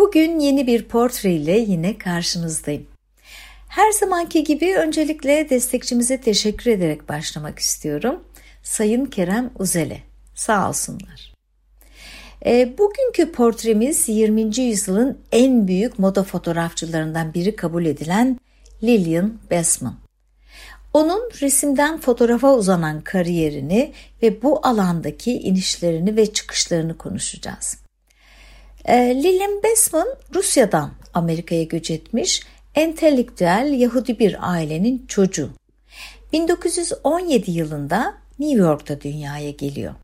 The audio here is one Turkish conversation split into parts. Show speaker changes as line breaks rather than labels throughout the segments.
Bugün yeni bir portre ile yine karşınızdayım. Her zamanki gibi öncelikle destekçimize teşekkür ederek başlamak istiyorum. Sayın Kerem Uzele, sağ olsunlar. E, bugünkü portremiz 20. yüzyılın en büyük moda fotoğrafçılarından biri kabul edilen Lillian Bestman. Onun resimden fotoğrafa uzanan kariyerini ve bu alandaki inişlerini ve çıkışlarını konuşacağız. E, Lillian Bestman Rusya'dan Amerika'ya göç etmiş entelektüel Yahudi bir ailenin çocuğu. 1917 yılında New York'ta dünyaya geliyor.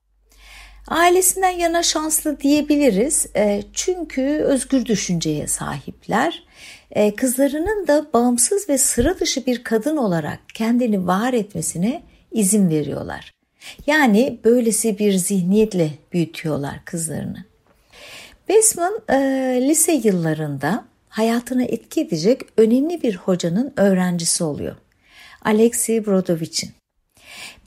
Ailesinden yana şanslı diyebiliriz e, çünkü özgür düşünceye sahipler. E, kızlarının da bağımsız ve sıra dışı bir kadın olarak kendini var etmesine izin veriyorlar. Yani böylesi bir zihniyetle büyütüyorlar kızlarını. Besman e, lise yıllarında hayatına etki edecek önemli bir hocanın öğrencisi oluyor. Alexei Brodovich'in.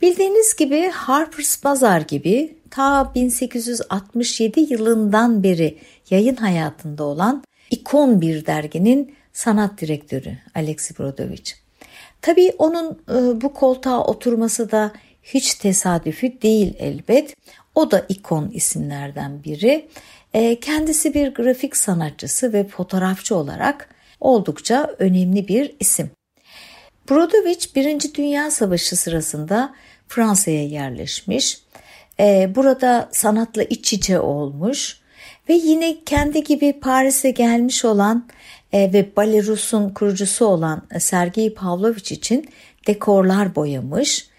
Bildiğiniz gibi Harper's Bazaar gibi ta 1867 yılından beri yayın hayatında olan ikon bir derginin sanat direktörü Alexei Brodovich. Tabii onun e, bu koltuğa oturması da hiç tesadüfi değil elbet. O da ikon isimlerden biri. E, kendisi bir grafik sanatçısı ve fotoğrafçı olarak oldukça önemli bir isim. Brodovich Birinci Dünya Savaşı sırasında Fransa'ya yerleşmiş. E, burada sanatla iç içe olmuş ve yine kendi gibi Paris'e gelmiş olan e, ve Balerus'un kurucusu olan Sergei Pavlovich için dekorlar boyamış.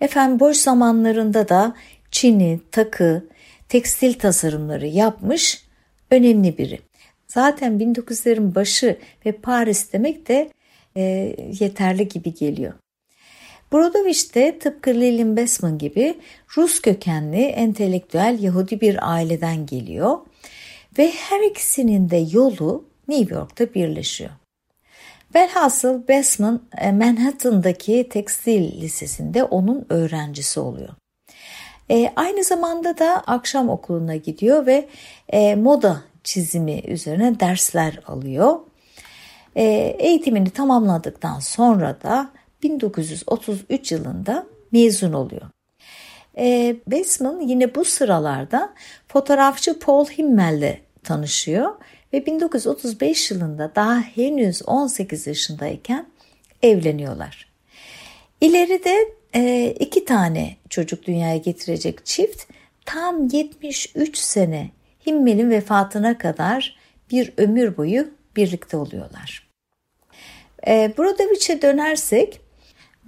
Efendim boş zamanlarında da çini, takı, tekstil tasarımları yapmış önemli biri. Zaten 1900'lerin başı ve Paris demek de e, yeterli gibi geliyor. Brodovich de tıpkı Lillian Besman gibi Rus kökenli entelektüel Yahudi bir aileden geliyor ve her ikisinin de yolu New York'ta birleşiyor. Velhasıl Besman e, Manhattan'daki tekstil lisesinde onun öğrencisi oluyor. E, aynı zamanda da akşam okuluna gidiyor ve e, moda çizimi üzerine dersler alıyor. E, eğitimini tamamladıktan sonra da 1933 yılında mezun oluyor. E, Besman yine bu sıralarda fotoğrafçı Paul Himmel'le tanışıyor ve 1935 yılında daha henüz 18 yaşındayken evleniyorlar. İleride e, iki tane çocuk dünyaya getirecek çift tam 73 sene Himmel'in vefatına kadar bir ömür boyu birlikte oluyorlar. E, Brodovich'e dönersek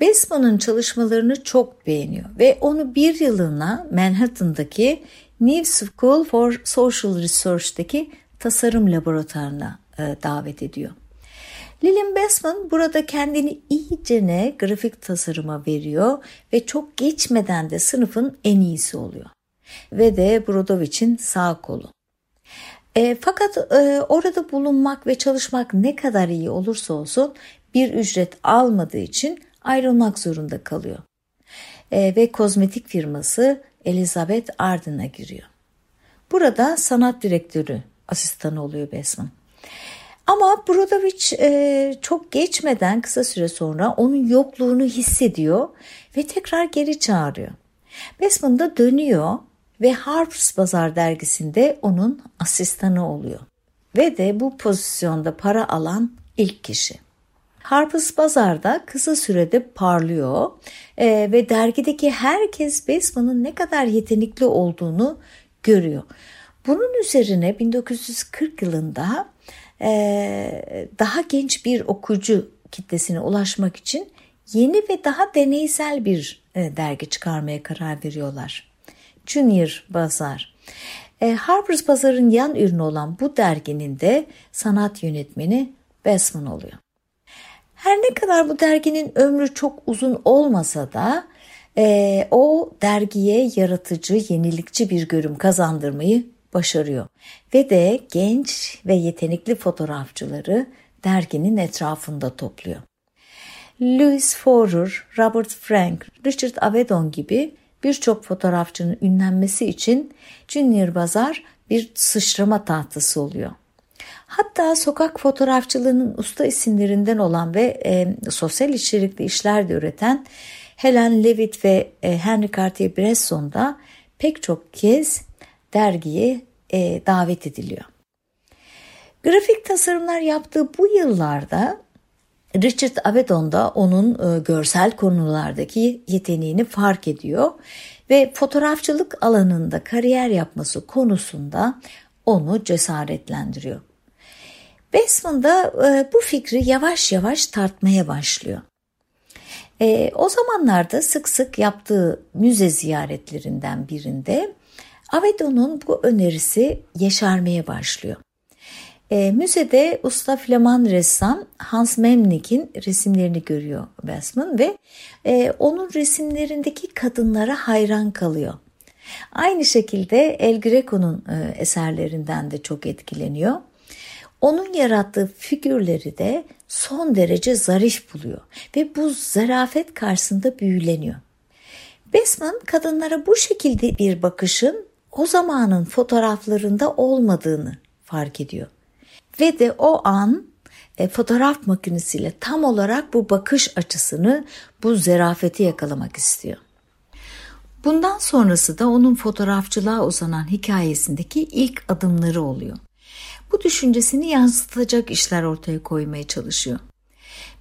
Besman'ın çalışmalarını çok beğeniyor ve onu bir yılına Manhattan'daki New School for Social Research'taki tasarım laboratuvarına e, davet ediyor. Lillian Bestman burada kendini iyicene grafik tasarıma veriyor ve çok geçmeden de sınıfın en iyisi oluyor. Ve de Brodovich'in sağ kolu. E, fakat e, orada bulunmak ve çalışmak ne kadar iyi olursa olsun bir ücret almadığı için ayrılmak zorunda kalıyor. E, ve kozmetik firması Elizabeth Arden'a giriyor. Burada sanat direktörü asistanı oluyor Besman. Ama Brodovich e, çok geçmeden kısa süre sonra onun yokluğunu hissediyor ve tekrar geri çağırıyor. Besman da dönüyor ve Harper's Bazaar dergisinde onun asistanı oluyor. Ve de bu pozisyonda para alan ilk kişi. Harper's Bazaar'da kısa sürede parlıyor e, ve dergideki herkes Besman'ın ne kadar yetenekli olduğunu görüyor. Bunun üzerine 1940 yılında daha genç bir okuyucu kitlesine ulaşmak için yeni ve daha deneysel bir dergi çıkarmaya karar veriyorlar. Junior Bazaar. E, Harper's Bazaar'ın yan ürünü olan bu derginin de sanat yönetmeni Bestman oluyor. Her ne kadar bu derginin ömrü çok uzun olmasa da e, o dergiye yaratıcı, yenilikçi bir görüm kazandırmayı başarıyor. Ve de genç ve yetenekli fotoğrafçıları derginin etrafında topluyor. Louis Forer, Robert Frank, Richard Avedon gibi birçok fotoğrafçının ünlenmesi için Junior Bazar bir sıçrama tahtası oluyor. Hatta sokak fotoğrafçılığının usta isimlerinden olan ve e, sosyal içerikli işler de üreten Helen Levitt ve e, Henry Cartier-Bresson da pek çok kez dergiye e, davet ediliyor. Grafik tasarımlar yaptığı bu yıllarda Richard Avedon da onun e, görsel konulardaki yeteneğini fark ediyor ve fotoğrafçılık alanında kariyer yapması konusunda onu cesaretlendiriyor. Bestman da e, bu fikri yavaş yavaş tartmaya başlıyor. E, o zamanlarda sık sık yaptığı müze ziyaretlerinden birinde Avedon'un bu önerisi yeşermeye başlıyor. E, müzede usta Flaman ressam Hans Memnick'in resimlerini görüyor Bestman ve e, onun resimlerindeki kadınlara hayran kalıyor. Aynı şekilde El Greco'nun e, eserlerinden de çok etkileniyor. Onun yarattığı figürleri de son derece zarif buluyor ve bu zarafet karşısında büyüleniyor. Besman kadınlara bu şekilde bir bakışın o zamanın fotoğraflarında olmadığını fark ediyor. Ve de o an e, fotoğraf makinesiyle tam olarak bu bakış açısını, bu zerafeti yakalamak istiyor. Bundan sonrası da onun fotoğrafçılığa uzanan hikayesindeki ilk adımları oluyor. Bu düşüncesini yansıtacak işler ortaya koymaya çalışıyor.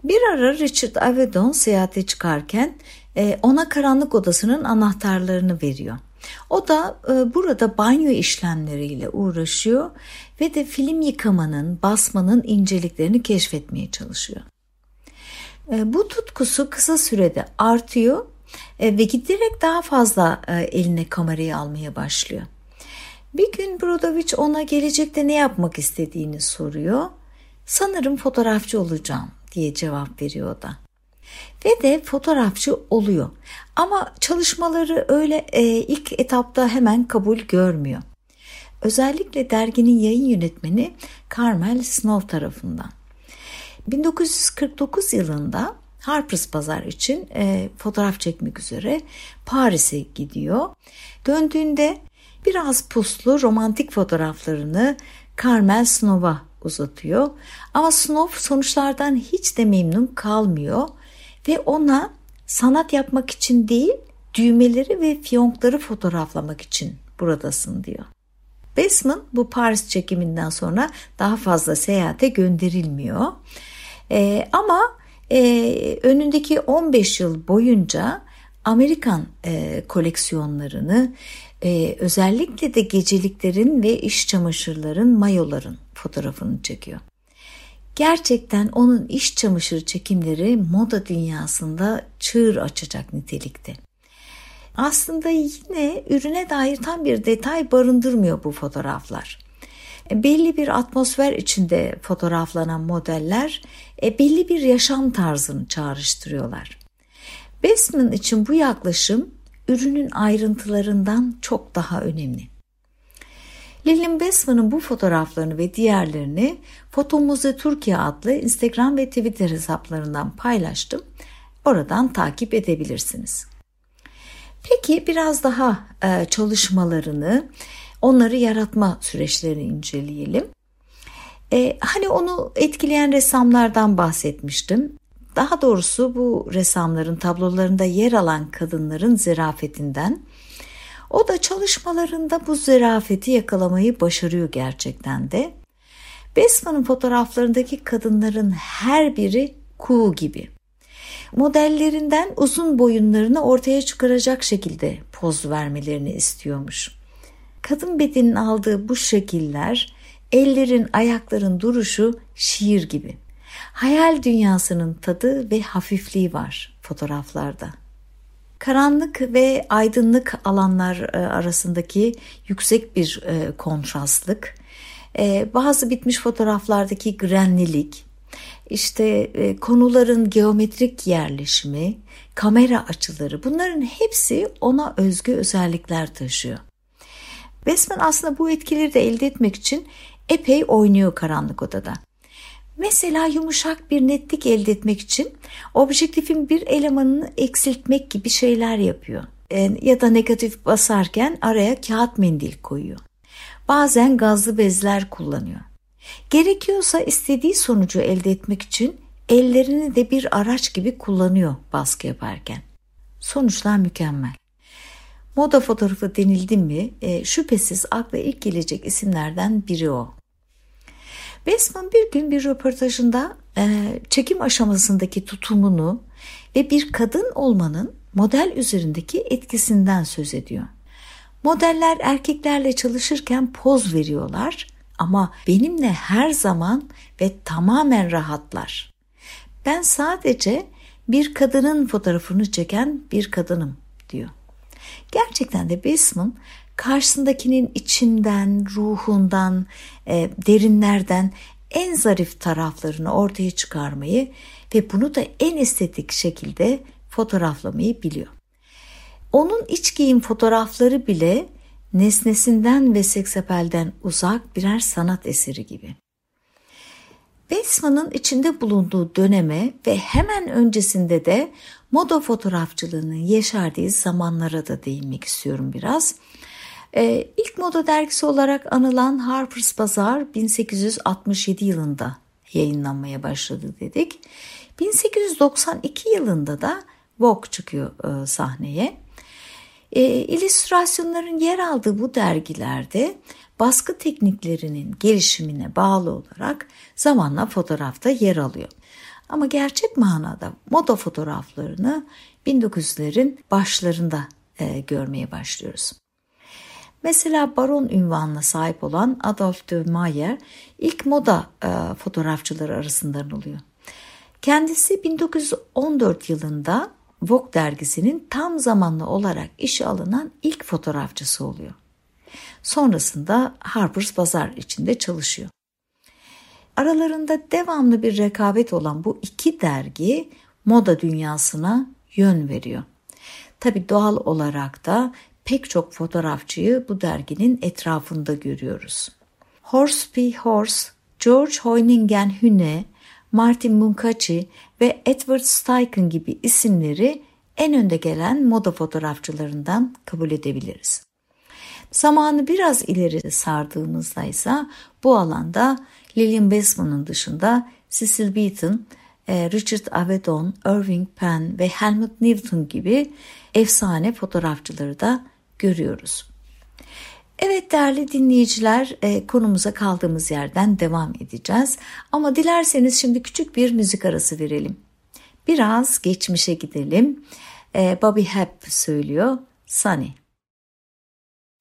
Bir ara Richard Avedon seyahate çıkarken e, ona karanlık odasının anahtarlarını veriyor. O da e, burada banyo işlemleriyle uğraşıyor ve de film yıkamanın, basmanın inceliklerini keşfetmeye çalışıyor. E, bu tutkusu kısa sürede artıyor e, ve giderek daha fazla e, eline kamerayı almaya başlıyor. Bir gün Brodovic ona gelecekte ne yapmak istediğini soruyor. Sanırım fotoğrafçı olacağım diye cevap veriyor o da. Ve de fotoğrafçı oluyor. Ama çalışmaları öyle e, ilk etapta hemen kabul görmüyor. Özellikle derginin yayın yönetmeni Carmel Snow tarafından. 1949 yılında Harper's Bazaar için e, fotoğraf çekmek üzere Paris'e gidiyor. Döndüğünde biraz puslu romantik fotoğraflarını Carmel Snow'a uzatıyor. Ama Snow sonuçlardan hiç de memnun kalmıyor ve ona sanat yapmak için değil düğmeleri ve fiyonkları fotoğraflamak için buradasın diyor. Besman bu Paris çekiminden sonra daha fazla seyahate gönderilmiyor. Ee, ama e, önündeki 15 yıl boyunca Amerikan e, koleksiyonlarını e, özellikle de geceliklerin ve iş çamaşırların, mayoların fotoğrafını çekiyor. Gerçekten onun iş çamaşırı çekimleri moda dünyasında çığır açacak nitelikte. Aslında yine ürüne dair tam bir detay barındırmıyor bu fotoğraflar. E, belli bir atmosfer içinde fotoğraflanan modeller e, belli bir yaşam tarzını çağrıştırıyorlar. Besman için bu yaklaşım ürünün ayrıntılarından çok daha önemli. Lillian Besman'ın bu fotoğraflarını ve diğerlerini Fotomuze Türkiye adlı Instagram ve Twitter hesaplarından paylaştım. Oradan takip edebilirsiniz. Peki biraz daha e, çalışmalarını, onları yaratma süreçlerini inceleyelim. E, hani onu etkileyen ressamlardan bahsetmiştim. Daha doğrusu bu ressamların tablolarında yer alan kadınların zerafetinden. O da çalışmalarında bu zerafeti yakalamayı başarıyor gerçekten de. Besman'ın fotoğraflarındaki kadınların her biri kuğu gibi. Modellerinden uzun boyunlarını ortaya çıkaracak şekilde poz vermelerini istiyormuş. Kadın bedenin aldığı bu şekiller, ellerin, ayakların duruşu şiir gibi. Hayal dünyasının tadı ve hafifliği var fotoğraflarda. Karanlık ve aydınlık alanlar e, arasındaki yüksek bir e, kontrastlık, e, bazı bitmiş fotoğraflardaki grenlilik, işte konuların geometrik yerleşimi, kamera açıları bunların hepsi ona özgü özellikler taşıyor. Westman aslında bu etkileri de elde etmek için epey oynuyor karanlık odada. Mesela yumuşak bir netlik elde etmek için objektifin bir elemanını eksiltmek gibi şeyler yapıyor. E, ya da negatif basarken araya kağıt mendil koyuyor. Bazen gazlı bezler kullanıyor. Gerekiyorsa istediği sonucu elde etmek için ellerini de bir araç gibi kullanıyor baskı yaparken. Sonuçlar mükemmel. Moda fotoğrafı denildi mi e, şüphesiz akla ilk gelecek isimlerden biri o. Westman bir gün bir röportajında e, çekim aşamasındaki tutumunu ve bir kadın olmanın model üzerindeki etkisinden söz ediyor. Modeller erkeklerle çalışırken poz veriyorlar ama benimle her zaman ve tamamen rahatlar. Ben sadece bir kadının fotoğrafını çeken bir kadınım diyor. Gerçekten de Bisman karşısındakinin içinden, ruhundan, e, derinlerden en zarif taraflarını ortaya çıkarmayı ve bunu da en estetik şekilde fotoğraflamayı biliyor. Onun iç giyim fotoğrafları bile nesnesinden ve seksapelden uzak birer sanat eseri gibi. Besman'ın içinde bulunduğu döneme ve hemen öncesinde de moda fotoğrafçılığının yeşerdiği zamanlara da değinmek istiyorum biraz. Ee, ilk moda dergisi olarak anılan Harper's Bazaar 1867 yılında yayınlanmaya başladı dedik. 1892 yılında da Vogue çıkıyor e, sahneye. E, illüstrasyonların yer aldığı bu dergilerde baskı tekniklerinin gelişimine bağlı olarak zamanla fotoğrafta yer alıyor. Ama gerçek manada moda fotoğraflarını 1900'lerin başlarında e, görmeye başlıyoruz. Mesela baron ünvanına sahip olan Adolf de Mayer ilk moda e, fotoğrafçıları arasından oluyor. Kendisi 1914 yılında Vogue dergisinin tam zamanlı olarak işe alınan ilk fotoğrafçısı oluyor. Sonrasında Harper's Bazaar içinde çalışıyor. Aralarında devamlı bir rekabet olan bu iki dergi moda dünyasına yön veriyor. Tabi doğal olarak da pek çok fotoğrafçıyı bu derginin etrafında görüyoruz. Horst P. Horst, George Hoyningen Hüne, Martin Munkaci ve Edward Steichen gibi isimleri en önde gelen moda fotoğrafçılarından kabul edebiliriz. Zamanı biraz ileri sardığımızda ise bu alanda Lillian Besman'ın dışında Cecil Beaton, Richard Avedon, Irving Penn ve Helmut Newton gibi efsane fotoğrafçıları da görüyoruz. Evet değerli dinleyiciler e, konumuza kaldığımız yerden devam edeceğiz. Ama dilerseniz şimdi küçük bir müzik arası verelim. Biraz geçmişe gidelim. E, Bobby Hebb söylüyor Sunny.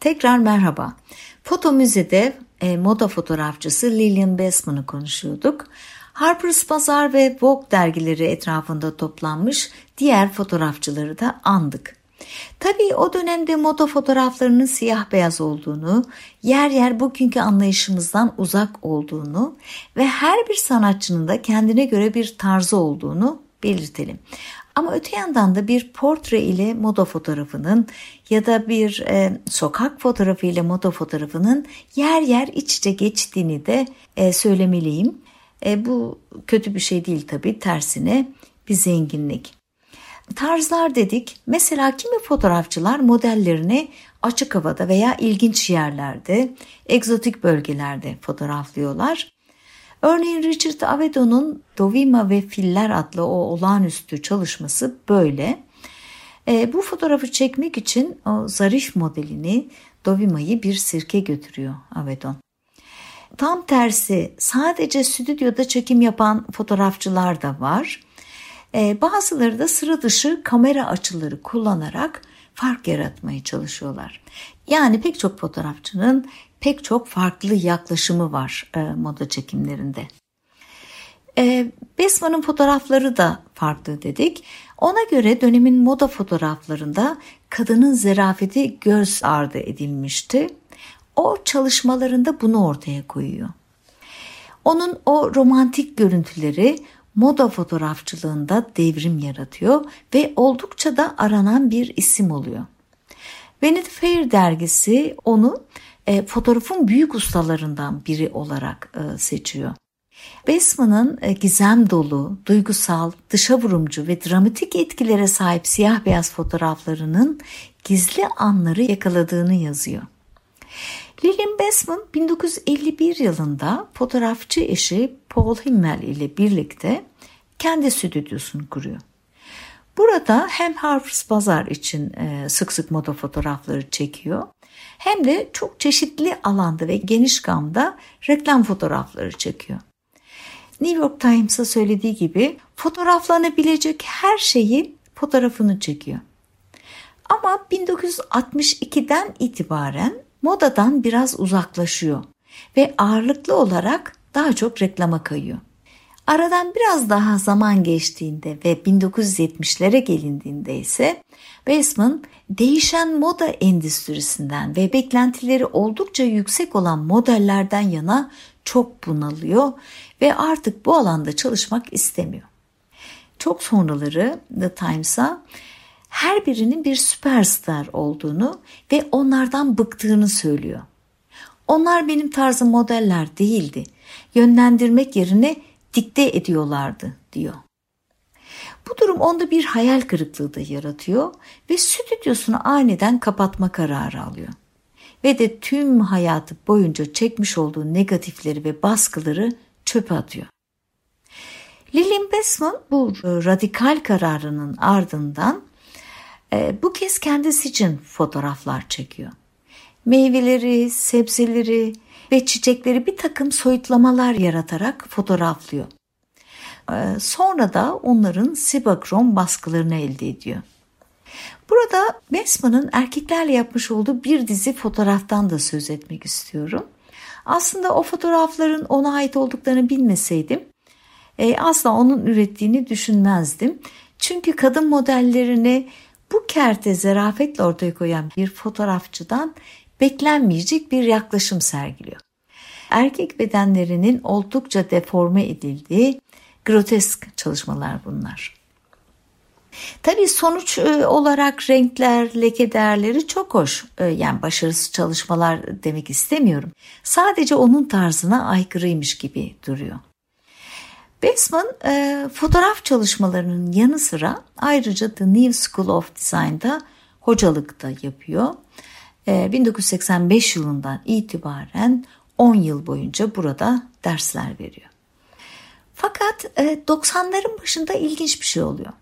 Tekrar merhaba. Foto Müze'de e, moda fotoğrafçısı Lillian Bestman'ı konuşuyorduk. Harper's Bazaar ve Vogue dergileri etrafında toplanmış diğer fotoğrafçıları da andık. Tabii o dönemde moda fotoğraflarının siyah beyaz olduğunu, yer yer bugünkü anlayışımızdan uzak olduğunu ve her bir sanatçının da kendine göre bir tarzı olduğunu belirtelim. Ama öte yandan da bir portre ile moda fotoğrafının ya da bir e, sokak fotoğrafı ile moda fotoğrafının yer yer iç içe geçtiğini de e, söylemeliyim. E, bu kötü bir şey değil tabii tersine bir zenginlik. Tarzlar dedik. Mesela kimi fotoğrafçılar modellerini açık havada veya ilginç yerlerde, egzotik bölgelerde fotoğraflıyorlar. Örneğin Richard Avedon'un Dovima ve Filler adlı o olağanüstü çalışması böyle. E, bu fotoğrafı çekmek için o zarif modelini Dovima'yı bir sirke götürüyor Avedon. Tam tersi sadece stüdyoda çekim yapan fotoğrafçılar da var. E, bazıları da sıra dışı kamera açıları kullanarak fark yaratmaya çalışıyorlar. Yani pek çok fotoğrafçının pek çok farklı yaklaşımı var e, moda çekimlerinde. E, Besman'ın fotoğrafları da farklı dedik. Ona göre dönemin moda fotoğraflarında kadının zerafeti göz ardı edilmişti. O çalışmalarında bunu ortaya koyuyor. Onun o romantik görüntüleri moda fotoğrafçılığında devrim yaratıyor ve oldukça da aranan bir isim oluyor. Vanity Fair dergisi onu e, fotoğrafın büyük ustalarından biri olarak e, seçiyor. Besman'ın e, gizem dolu, duygusal, dışa vurumcu ve dramatik etkilere sahip siyah beyaz fotoğraflarının gizli anları yakaladığını yazıyor. Lillian Besman 1951 yılında fotoğrafçı eşi Paul Himmel ile birlikte kendi stüdyosunu kuruyor. Burada hem Harper's Bazaar için e, sık sık moda fotoğrafları çekiyor hem de çok çeşitli alanda ve geniş gamda reklam fotoğrafları çekiyor. New York Times'a söylediği gibi fotoğraflanabilecek her şeyi fotoğrafını çekiyor. Ama 1962'den itibaren modadan biraz uzaklaşıyor ve ağırlıklı olarak daha çok reklama kayıyor. Aradan biraz daha zaman geçtiğinde ve 1970'lere gelindiğinde ise Baseman değişen moda endüstrisinden ve beklentileri oldukça yüksek olan modellerden yana çok bunalıyor ve artık bu alanda çalışmak istemiyor. Çok sonraları The Times'a her birinin bir süperstar olduğunu ve onlardan bıktığını söylüyor. Onlar benim tarzım modeller değildi. Yönlendirmek yerine dikte ediyorlardı diyor. Bu durum onda bir hayal kırıklığı da yaratıyor ve stüdyosunu aniden kapatma kararı alıyor. Ve de tüm hayatı boyunca çekmiş olduğu negatifleri ve baskıları çöpe atıyor. Lillian Besman bu radikal kararının ardından e, bu kez kendisi için fotoğraflar çekiyor. Meyveleri, sebzeleri ve çiçekleri bir takım soyutlamalar yaratarak fotoğraflıyor. E, sonra da onların sibakrom baskılarını elde ediyor. Burada Besman'ın erkeklerle yapmış olduğu bir dizi fotoğraftan da söz etmek istiyorum. Aslında o fotoğrafların ona ait olduklarını bilmeseydim e, asla onun ürettiğini düşünmezdim. Çünkü kadın modellerini bu kerte zarafetle ortaya koyan bir fotoğrafçıdan beklenmeyecek bir yaklaşım sergiliyor. Erkek bedenlerinin oldukça deforme edildiği grotesk çalışmalar bunlar. Tabii sonuç e, olarak renkler, leke değerleri çok hoş. E, yani başarısız çalışmalar demek istemiyorum. Sadece onun tarzına aykırıymış gibi duruyor. Besman e, fotoğraf çalışmalarının yanı sıra ayrıca The New School of Design'da hocalık da yapıyor. E, 1985 yılından itibaren 10 yıl boyunca burada dersler veriyor. Fakat e, 90'ların başında ilginç bir şey oluyor.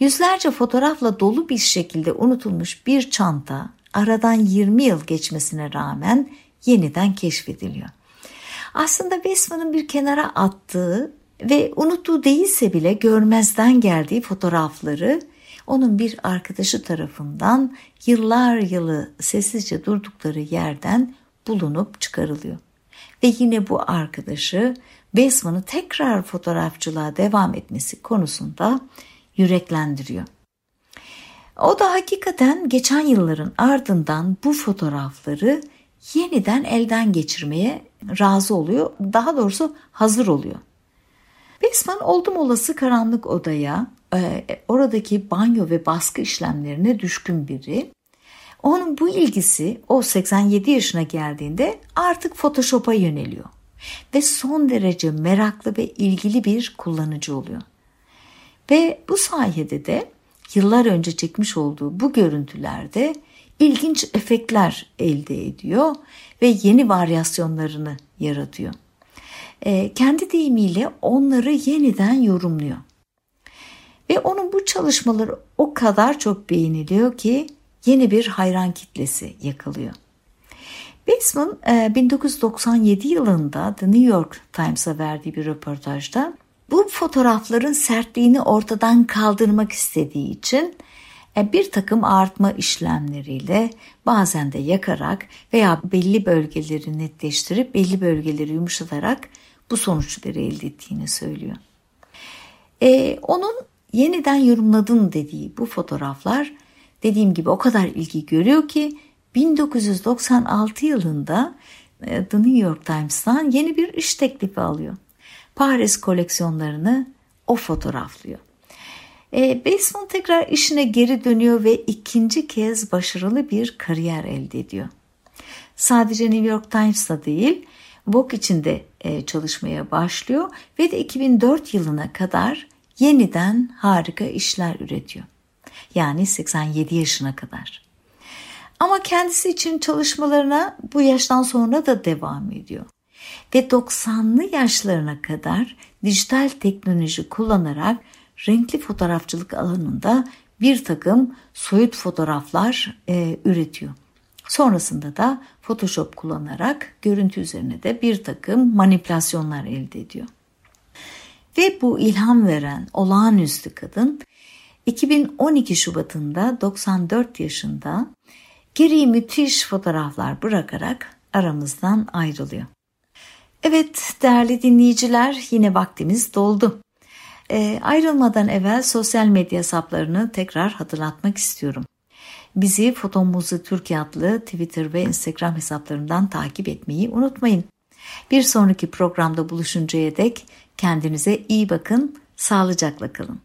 Yüzlerce fotoğrafla dolu bir şekilde unutulmuş bir çanta aradan 20 yıl geçmesine rağmen yeniden keşfediliyor. Aslında Besman'ın bir kenara attığı ve unuttuğu değilse bile görmezden geldiği fotoğrafları onun bir arkadaşı tarafından yıllar yılı sessizce durdukları yerden bulunup çıkarılıyor. Ve yine bu arkadaşı Besman'ı tekrar fotoğrafçılığa devam etmesi konusunda yüreklendiriyor. O da hakikaten geçen yılların ardından bu fotoğrafları yeniden elden geçirmeye razı oluyor. Daha doğrusu hazır oluyor. Besman oldum olası karanlık odaya, e, oradaki banyo ve baskı işlemlerine düşkün biri. Onun bu ilgisi o 87 yaşına geldiğinde artık Photoshop'a yöneliyor ve son derece meraklı ve ilgili bir kullanıcı oluyor. Ve bu sayede de yıllar önce çekmiş olduğu bu görüntülerde ilginç efektler elde ediyor ve yeni varyasyonlarını yaratıyor. E, kendi deyimiyle onları yeniden yorumluyor. Ve onun bu çalışmaları o kadar çok beğeniliyor ki yeni bir hayran kitlesi yakalıyor. Baseman 1997 yılında The New York Times'a verdiği bir röportajda bu fotoğrafların sertliğini ortadan kaldırmak istediği için e, bir takım artma işlemleriyle bazen de yakarak veya belli bölgeleri netleştirip belli bölgeleri yumuşatarak bu sonuçları elde ettiğini söylüyor. Ee, onun yeniden yorumladın dediği bu fotoğraflar dediğim gibi o kadar ilgi görüyor ki 1996 yılında e, The New York Times'tan yeni bir iş teklifi alıyor. Paris koleksiyonlarını o fotoğraflıyor. E, Baseman tekrar işine geri dönüyor ve ikinci kez başarılı bir kariyer elde ediyor. Sadece New York Times'ta değil, Vogue içinde e, çalışmaya başlıyor ve de 2004 yılına kadar yeniden harika işler üretiyor. Yani 87 yaşına kadar. Ama kendisi için çalışmalarına bu yaştan sonra da devam ediyor. Ve 90'lı yaşlarına kadar dijital teknoloji kullanarak renkli fotoğrafçılık alanında bir takım soyut fotoğraflar e, üretiyor. Sonrasında da Photoshop kullanarak görüntü üzerine de bir takım manipülasyonlar elde ediyor. Ve bu ilham veren olağanüstü kadın 2012 Şubat'ında 94 yaşında geriye müthiş fotoğraflar bırakarak aramızdan ayrılıyor. Evet değerli dinleyiciler yine vaktimiz doldu. E, ayrılmadan evvel sosyal medya hesaplarını tekrar hatırlatmak istiyorum. Bizi Fotomuzu Türkiye adlı Twitter ve Instagram hesaplarından takip etmeyi unutmayın. Bir sonraki programda buluşuncaya dek kendinize iyi bakın, sağlıcakla kalın.